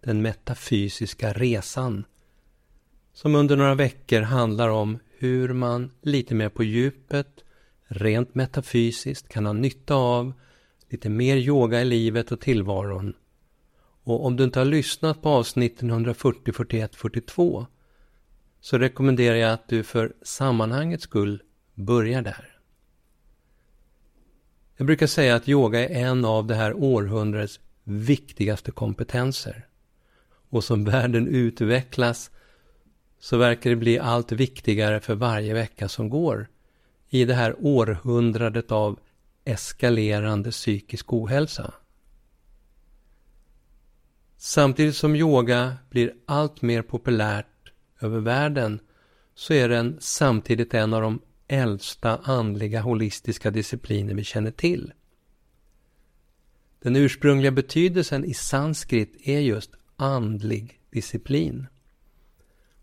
den metafysiska resan som under några veckor handlar om hur man lite mer på djupet, rent metafysiskt, kan ha nytta av lite mer yoga i livet och tillvaron. Och om du inte har lyssnat på avsnitten 140, 41, 42 så rekommenderar jag att du för sammanhangets skull börjar där. Jag brukar säga att yoga är en av det här århundradets viktigaste kompetenser. Och som världen utvecklas så verkar det bli allt viktigare för varje vecka som går i det här århundradet av eskalerande psykisk ohälsa. Samtidigt som yoga blir allt mer populärt över världen så är den samtidigt en av de äldsta andliga holistiska discipliner vi känner till. Den ursprungliga betydelsen i sanskrit är just andlig disciplin.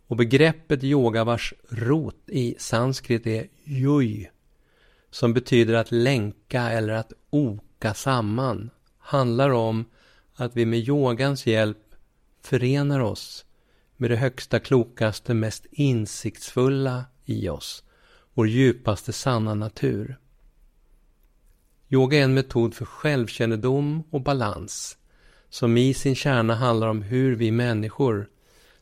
Och begreppet yoga vars rot i sanskrit är yuj, som betyder att länka eller att oka samman, handlar om att vi med yogans hjälp förenar oss med det högsta, klokaste, mest insiktsfulla i oss vår djupaste sanna natur. Yoga är en metod för självkännedom och balans som i sin kärna handlar om hur vi människor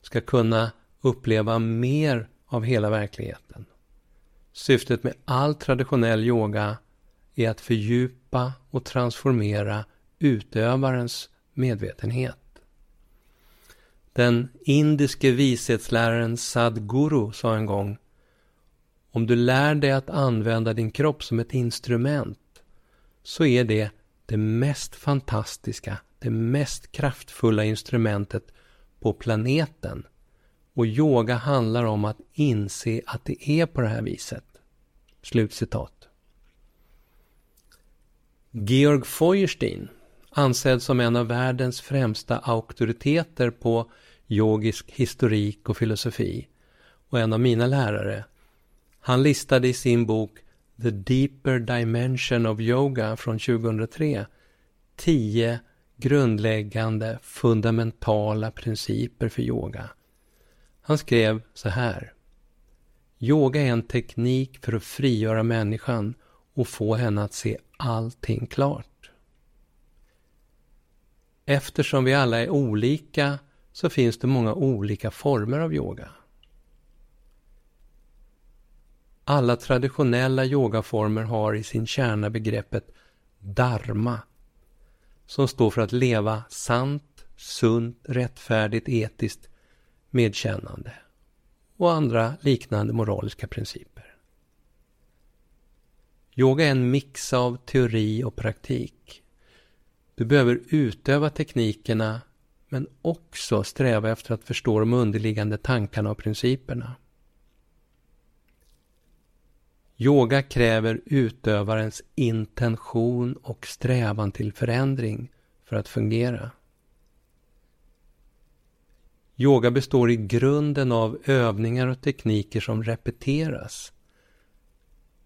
ska kunna uppleva mer av hela verkligheten. Syftet med all traditionell yoga är att fördjupa och transformera utövarens medvetenhet. Den indiske vishetsläraren Sadguru sa en gång om du lär dig att använda din kropp som ett instrument så är det det mest fantastiska, det mest kraftfulla instrumentet på planeten. Och yoga handlar om att inse att det är på det här viset. Slutcitat. Georg Feuerstein, ansedd som en av världens främsta auktoriteter på yogisk historik och filosofi och en av mina lärare, han listade i sin bok The Deeper Dimension of Yoga från 2003 tio grundläggande fundamentala principer för yoga. Han skrev så här. Yoga är en teknik för att frigöra människan och få henne att se allting klart. Eftersom vi alla är olika så finns det många olika former av yoga. Alla traditionella yogaformer har i sin kärna begreppet dharma, som står för att leva sant, sunt, rättfärdigt, etiskt, medkännande och andra liknande moraliska principer. Yoga är en mix av teori och praktik. Du behöver utöva teknikerna men också sträva efter att förstå de underliggande tankarna och principerna. Yoga kräver utövarens intention och strävan till förändring för att fungera. Yoga består i grunden av övningar och tekniker som repeteras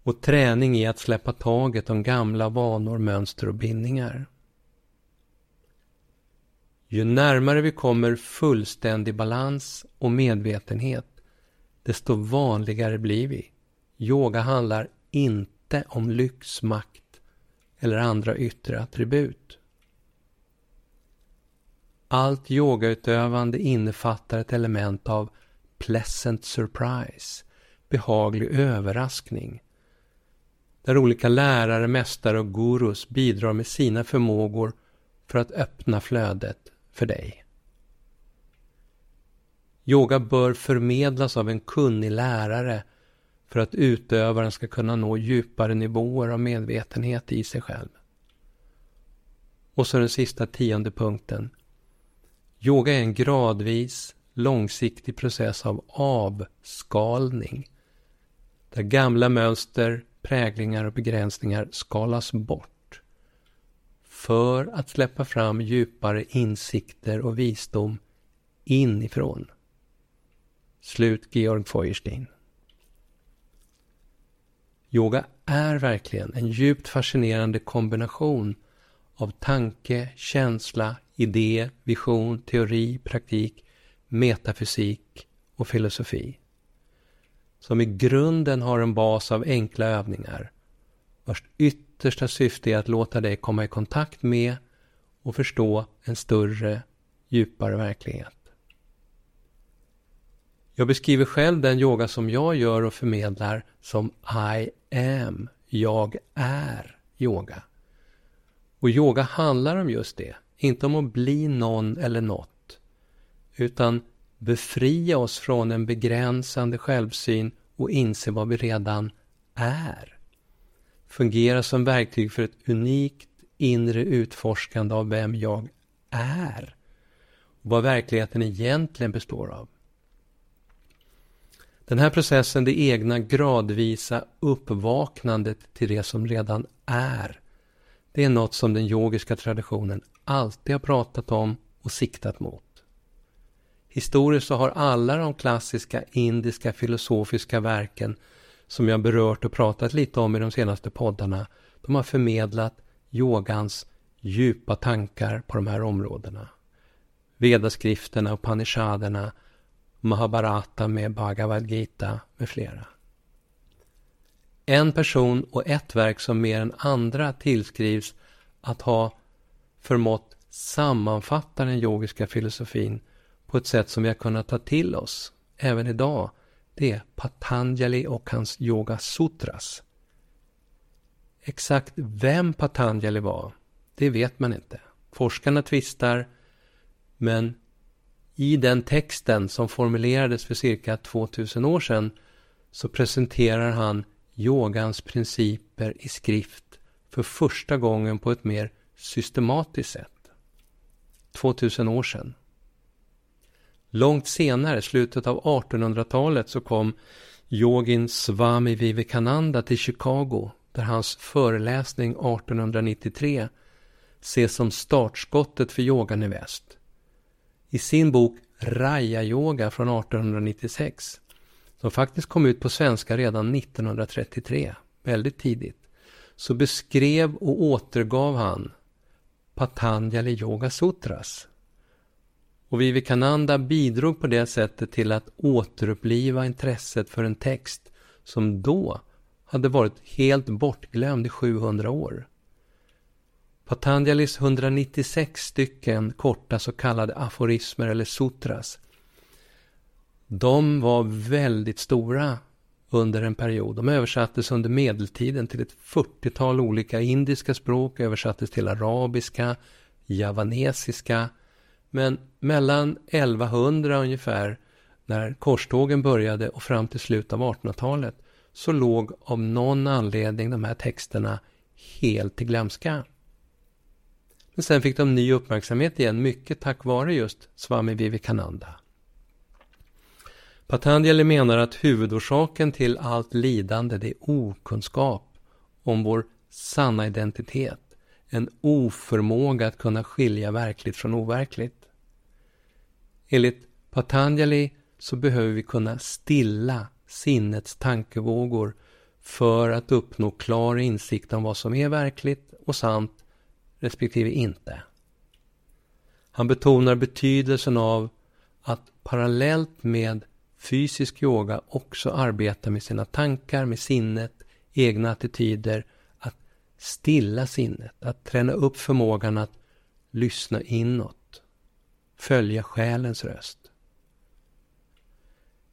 och träning i att släppa taget om gamla vanor, mönster och bindningar. Ju närmare vi kommer fullständig balans och medvetenhet, desto vanligare blir vi. Yoga handlar inte om lyx, makt eller andra yttre attribut. Allt yogautövande innefattar ett element av pleasant surprise, behaglig överraskning, där olika lärare, mästare och gurus bidrar med sina förmågor för att öppna flödet för dig. Yoga bör förmedlas av en kunnig lärare för att utövaren ska kunna nå djupare nivåer av medvetenhet i sig själv. Och så den sista tionde punkten. Yoga är en gradvis, långsiktig process av avskalning. Där gamla mönster, präglingar och begränsningar skalas bort. För att släppa fram djupare insikter och visdom inifrån. Slut Georg Feuerstein. Yoga är verkligen en djupt fascinerande kombination av tanke, känsla, idé, vision, teori, praktik, metafysik och filosofi. Som i grunden har en bas av enkla övningar vars yttersta syfte är att låta dig komma i kontakt med och förstå en större, djupare verklighet. Jag beskriver själv den yoga som jag gör och förmedlar som I am, jag är yoga. Och yoga handlar om just det, inte om att bli någon eller något, utan befria oss från en begränsande självsyn och inse vad vi redan är. Fungera som verktyg för ett unikt inre utforskande av vem jag är och vad verkligheten egentligen består av. Den här processen, det egna gradvisa uppvaknandet till det som redan är, det är något som den yogiska traditionen alltid har pratat om och siktat mot. Historiskt så har alla de klassiska indiska filosofiska verken som jag berört och pratat lite om i de senaste poddarna, de har förmedlat yogans djupa tankar på de här områdena. Vedaskrifterna och panishaderna Mahabharata med Bhagavad Gita med flera. En person och ett verk som mer än andra tillskrivs att ha förmått sammanfatta den yogiska filosofin på ett sätt som vi har kunnat ta till oss även idag, det är Patanjali och hans Yoga Sutras. Exakt vem Patanjali var, det vet man inte. Forskarna tvistar, men i den texten som formulerades för cirka 2000 år sedan så presenterar han yogans principer i skrift för första gången på ett mer systematiskt sätt. 2000 år sedan. Långt senare, slutet av 1800-talet, så kom yogin Swami Vivekananda till Chicago där hans föreläsning 1893 ses som startskottet för yogan i väst. I sin bok Raya Yoga från 1896, som faktiskt kom ut på svenska redan 1933, väldigt tidigt, så beskrev och återgav han Patanjali Yoga Sutras. Och Vivekananda bidrog på det sättet till att återuppliva intresset för en text som då hade varit helt bortglömd i 700 år. Patanjalis 196 stycken korta så kallade aforismer eller sutras. De var väldigt stora under en period. De översattes under medeltiden till ett 40-tal olika indiska språk, översattes till arabiska, javanesiska. Men mellan 1100 ungefär, när korstågen började och fram till slutet av 1800-talet, så låg av någon anledning de här texterna helt i glömska. Men sen fick de ny uppmärksamhet igen, mycket tack vare just Swami Vivekananda. Patanjali menar att huvudorsaken till allt lidande det är okunskap om vår sanna identitet, en oförmåga att kunna skilja verkligt från overkligt. Enligt Patanjali så behöver vi kunna stilla sinnets tankevågor för att uppnå klar insikt om vad som är verkligt och sant respektive inte. Han betonar betydelsen av att parallellt med fysisk yoga också arbeta med sina tankar, med sinnet, egna attityder, att stilla sinnet, att träna upp förmågan att lyssna inåt, följa själens röst.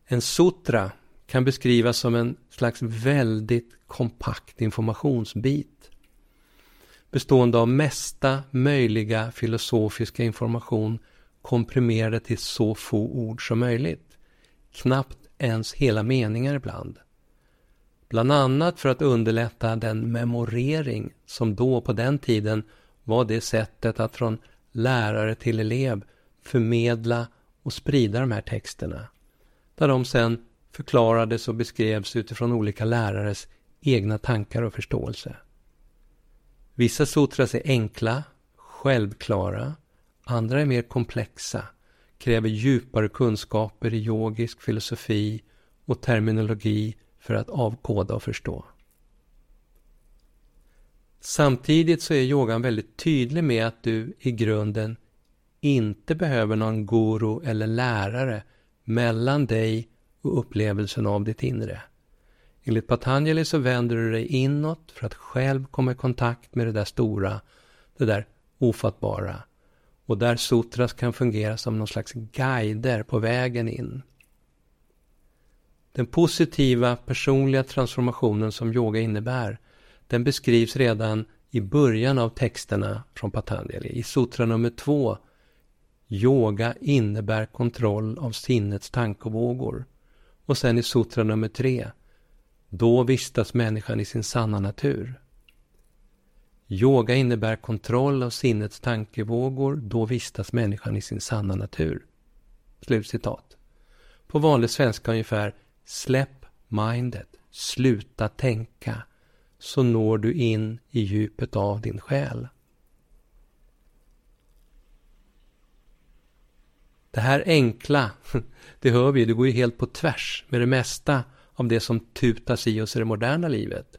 En sutra kan beskrivas som en slags väldigt kompakt informationsbit bestående av mesta möjliga filosofiska information komprimerade till så få ord som möjligt. Knappt ens hela meningar ibland. Bland annat för att underlätta den memorering som då på den tiden var det sättet att från lärare till elev förmedla och sprida de här texterna. Där de sen förklarades och beskrevs utifrån olika lärares egna tankar och förståelse. Vissa sutras är enkla, självklara, andra är mer komplexa, kräver djupare kunskaper i yogisk filosofi och terminologi för att avkoda och förstå. Samtidigt så är yogan väldigt tydlig med att du i grunden inte behöver någon guru eller lärare mellan dig och upplevelsen av ditt inre. Enligt Patanjali så vänder du dig inåt för att själv komma i kontakt med det där stora, det där ofattbara. Och där sutras kan fungera som någon slags guider på vägen in. Den positiva personliga transformationen som yoga innebär, den beskrivs redan i början av texterna från Patanjali. I sutra nummer två, Yoga innebär kontroll av sinnets tankevågor. Och sen i sutra nummer tre, då vistas människan i sin sanna natur. Yoga innebär kontroll av sinnets tankevågor, då vistas människan i sin sanna natur. Slutcitat. På vanlig svenska ungefär, släpp mindet, sluta tänka, så når du in i djupet av din själ. Det här enkla, det hör vi, det går ju helt på tvärs med det mesta om det som tutas i oss i det moderna livet.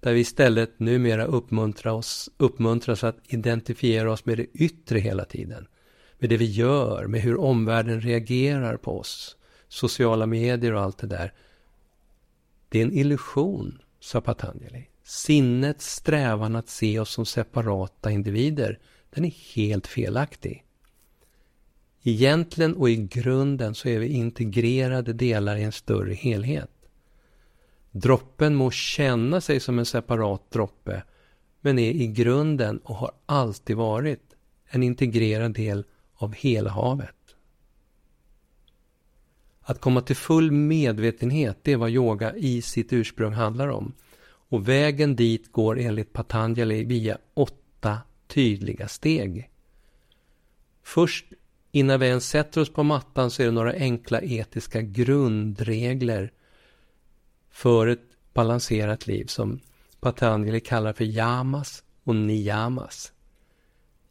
Där vi istället numera uppmuntrar oss, uppmuntras att identifiera oss med det yttre hela tiden. Med det vi gör, med hur omvärlden reagerar på oss. Sociala medier och allt det där. Det är en illusion, sa Patanjali. Sinnets strävan att se oss som separata individer, den är helt felaktig. Egentligen och i grunden så är vi integrerade delar i en större helhet. Droppen må känna sig som en separat droppe, men är i grunden och har alltid varit en integrerad del av hela havet. Att komma till full medvetenhet, det är vad yoga i sitt ursprung handlar om. Och vägen dit går enligt Patanjali via åtta tydliga steg. Först innan vi ens sätter oss på mattan så är det några enkla etiska grundregler för ett balanserat liv som Patanjali kallar för yamas och niyamas.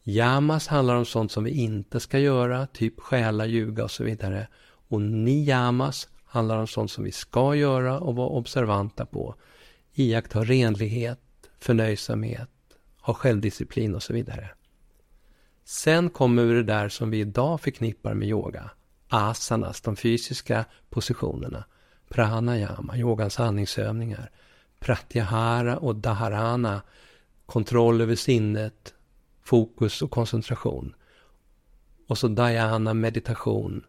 Yamas handlar om sånt som vi inte ska göra, typ stjäla, ljuga och så vidare. Och niyamas handlar om sånt som vi ska göra och vara observanta på. Iaktta renlighet, förnöjsamhet, ha självdisciplin och så vidare. Sen kommer vi det där som vi idag förknippar med yoga. Asanas, de fysiska positionerna. Pranayama, yogans andningsövningar. Pratyahara och Dharana, kontroll över sinnet, fokus och koncentration. Och så dhyana, meditation.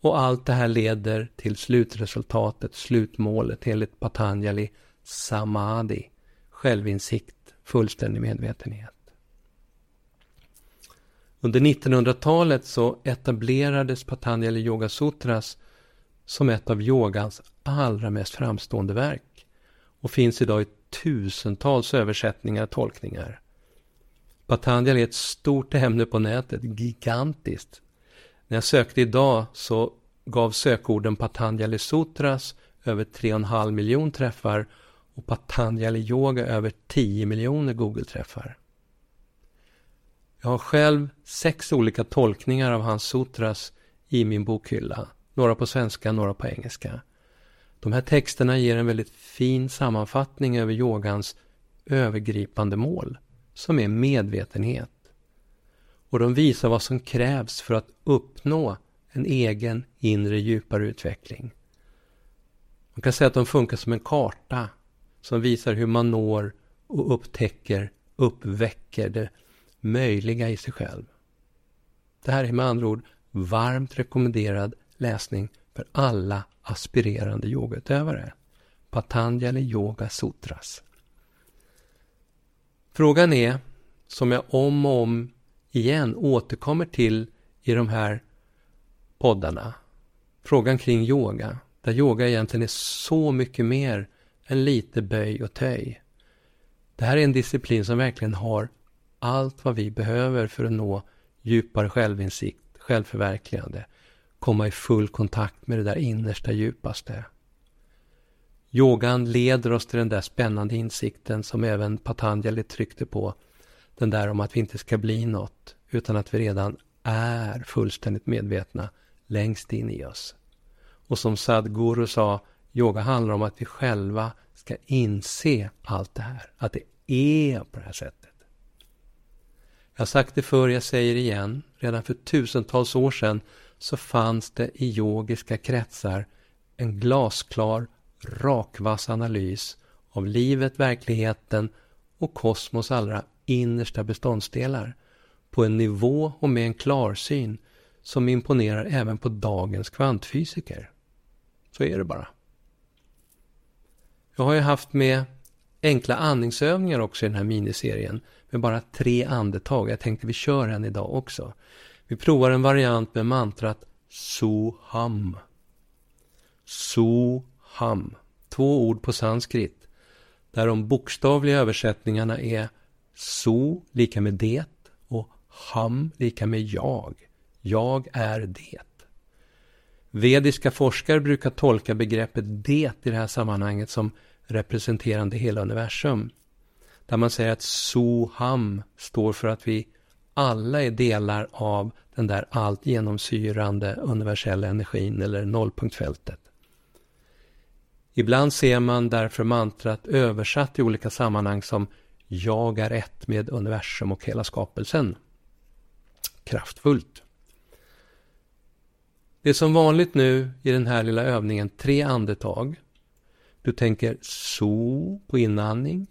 Och allt det här leder till slutresultatet, slutmålet enligt Patanjali, samadhi, självinsikt, fullständig medvetenhet. Under 1900-talet så etablerades Patanjali Yoga Sutras som ett av yogans allra mest framstående verk och finns idag i tusentals översättningar och tolkningar. Patanjali är ett stort ämne på nätet, gigantiskt. När jag sökte idag så gav sökorden Patanjali Sutras över 3,5 miljon träffar och Patanjali Yoga över 10 miljoner Google-träffar. Jag har själv sex olika tolkningar av hans sutras i min bokhylla. Några på svenska, några på engelska. De här texterna ger en väldigt fin sammanfattning över yogans övergripande mål, som är medvetenhet. Och de visar vad som krävs för att uppnå en egen inre djupare utveckling. Man kan säga att de funkar som en karta som visar hur man når och upptäcker, uppväcker det möjliga i sig själv. Det här är med andra ord varmt rekommenderad läsning för alla aspirerande yogautövare. Patanjali Yoga Sutras. Frågan är, som jag om och om igen återkommer till i de här poddarna, frågan kring yoga, där yoga egentligen är så mycket mer än lite böj och töj. Det här är en disciplin som verkligen har allt vad vi behöver för att nå djupare självinsikt, självförverkligande, komma i full kontakt med det där innersta djupaste. Yogan leder oss till den där spännande insikten som även Patanjali tryckte på. Den där om att vi inte ska bli något, utan att vi redan är fullständigt medvetna längst in i oss. Och som Sadhguru sa, yoga handlar om att vi själva ska inse allt det här, att det är på det här sättet. Jag har sagt det förr, jag säger det igen. Redan för tusentals år sedan så fanns det i yogiska kretsar en glasklar, rakvass analys av livet, verkligheten och kosmos allra innersta beståndsdelar på en nivå och med en klarsyn som imponerar även på dagens kvantfysiker. Så är det bara. Jag har ju haft med enkla andningsövningar också i den här miniserien med bara tre andetag. Jag tänkte vi kör en idag också. Vi provar en variant med mantrat Soham. Soham. Två ord på sanskrit. Där de bokstavliga översättningarna är So lika med det och Ham lika med jag. Jag är det. Vediska forskare brukar tolka begreppet det i det här sammanhanget som representerande hela universum. Där man säger att Soham står för att vi alla är delar av den där allt genomsyrande universella energin eller nollpunktfältet. Ibland ser man därför mantrat översatt i olika sammanhang som Jag är ett med universum och hela skapelsen. Kraftfullt. Det är som vanligt nu i den här lilla övningen tre andetag. Du tänker so på inandning,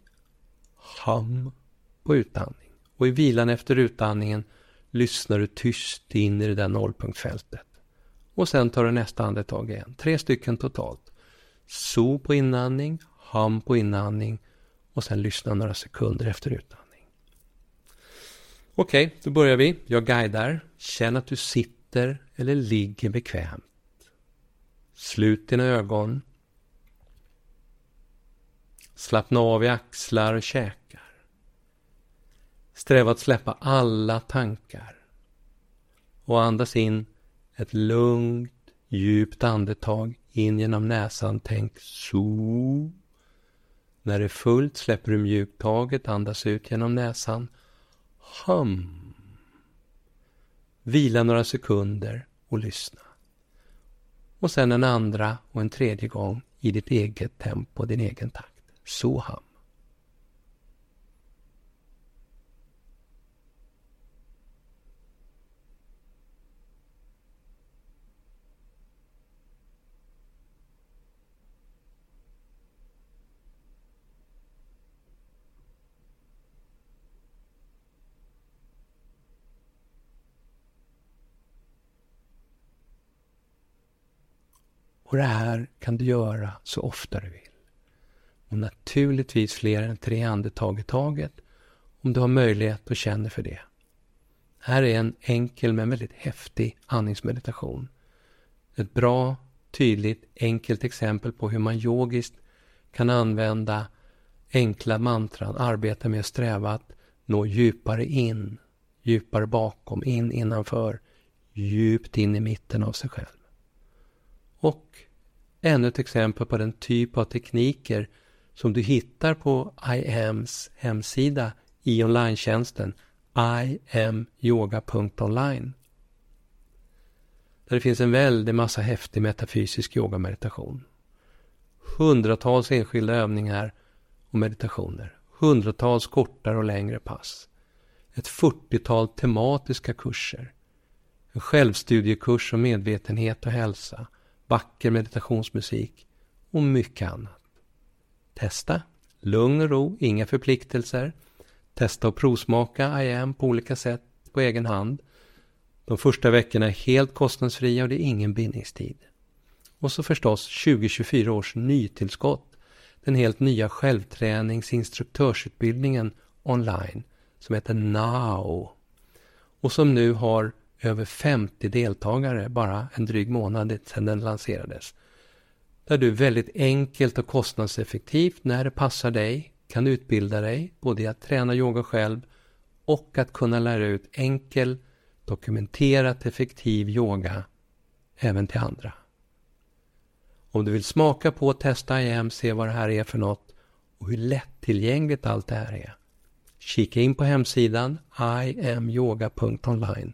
ham på utandning. Och i vilan efter utandningen lyssnar du tyst in i det där nollpunktfältet. Och sen tar du nästa andetag igen. Tre stycken totalt. So på inandning, ham på inandning och sen lyssna några sekunder efter utandning. Okej, okay, då börjar vi. Jag guidar. Känn att du sitter eller ligger bekvämt. Slut dina ögon. Slappna av i axlar och käkar. Sträva att släppa alla tankar. Och andas in ett lugnt, djupt andetag in genom näsan. Tänk so. När det är fullt släpper du mjukt taget, andas ut genom näsan. Hum. Vila några sekunder och lyssna. Och sen en andra och en tredje gång i ditt eget tempo, din egen takt. Soham. Och det här kan du göra så ofta du vill. Och naturligtvis fler än tre andetag i taget om du har möjlighet och känner för det. Här är en enkel men väldigt häftig andningsmeditation. Ett bra, tydligt, enkelt exempel på hur man yogiskt kan använda enkla mantran, arbeta med att sträva att nå djupare in, djupare bakom, in innanför, djupt in i mitten av sig själv. Och ännu ett exempel på den typ av tekniker som du hittar på IAMs hemsida i online-tjänsten imyoga.online. Där det finns en väldig massa häftig metafysisk yogameditation. Hundratals enskilda övningar och meditationer. Hundratals kortare och längre pass. Ett fyrtiotal tematiska kurser. En självstudiekurs om medvetenhet och hälsa. Vacker meditationsmusik och mycket annat. Testa. Lugn och ro, inga förpliktelser. Testa och provsmaka IAM på olika sätt på egen hand. De första veckorna är helt kostnadsfria och det är ingen bindningstid. Och så förstås 2024 års nytillskott. Den helt nya självträningsinstruktörsutbildningen online som heter NOW. Och som nu har över 50 deltagare bara en dryg månad sedan den lanserades. Där du väldigt enkelt och kostnadseffektivt när det passar dig kan utbilda dig både i att träna yoga själv och att kunna lära ut enkel dokumenterat effektiv yoga även till andra. Om du vill smaka på och testa IAM, se vad det här är för något och hur lättillgängligt allt det här är. Kika in på hemsidan iamyoga.online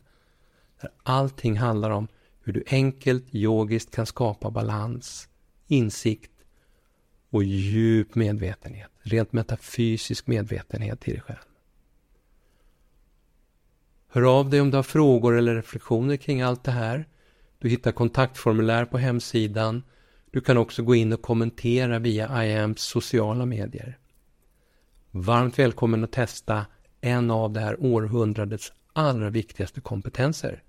där allting handlar om hur du enkelt yogiskt kan skapa balans, insikt och djup medvetenhet, rent metafysisk medvetenhet i dig själv. Hör av dig om du har frågor eller reflektioner kring allt det här. Du hittar kontaktformulär på hemsidan. Du kan också gå in och kommentera via IAMs sociala medier. Varmt välkommen att testa en av det här århundradets allra viktigaste kompetenser.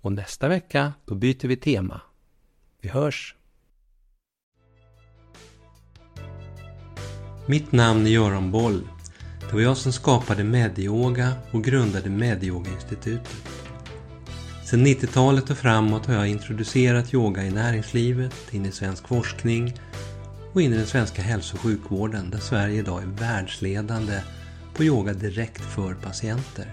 Och nästa vecka, då byter vi tema. Vi hörs! Mitt namn är Göran Boll. Det var jag som skapade Medyoga och grundade Medyoga-institutet. Sedan 90-talet och framåt har jag introducerat yoga i näringslivet, in i svensk forskning och in i den svenska hälso och sjukvården där Sverige idag är världsledande på yoga direkt för patienter.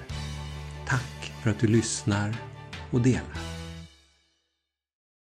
För att du lyssnar och delar.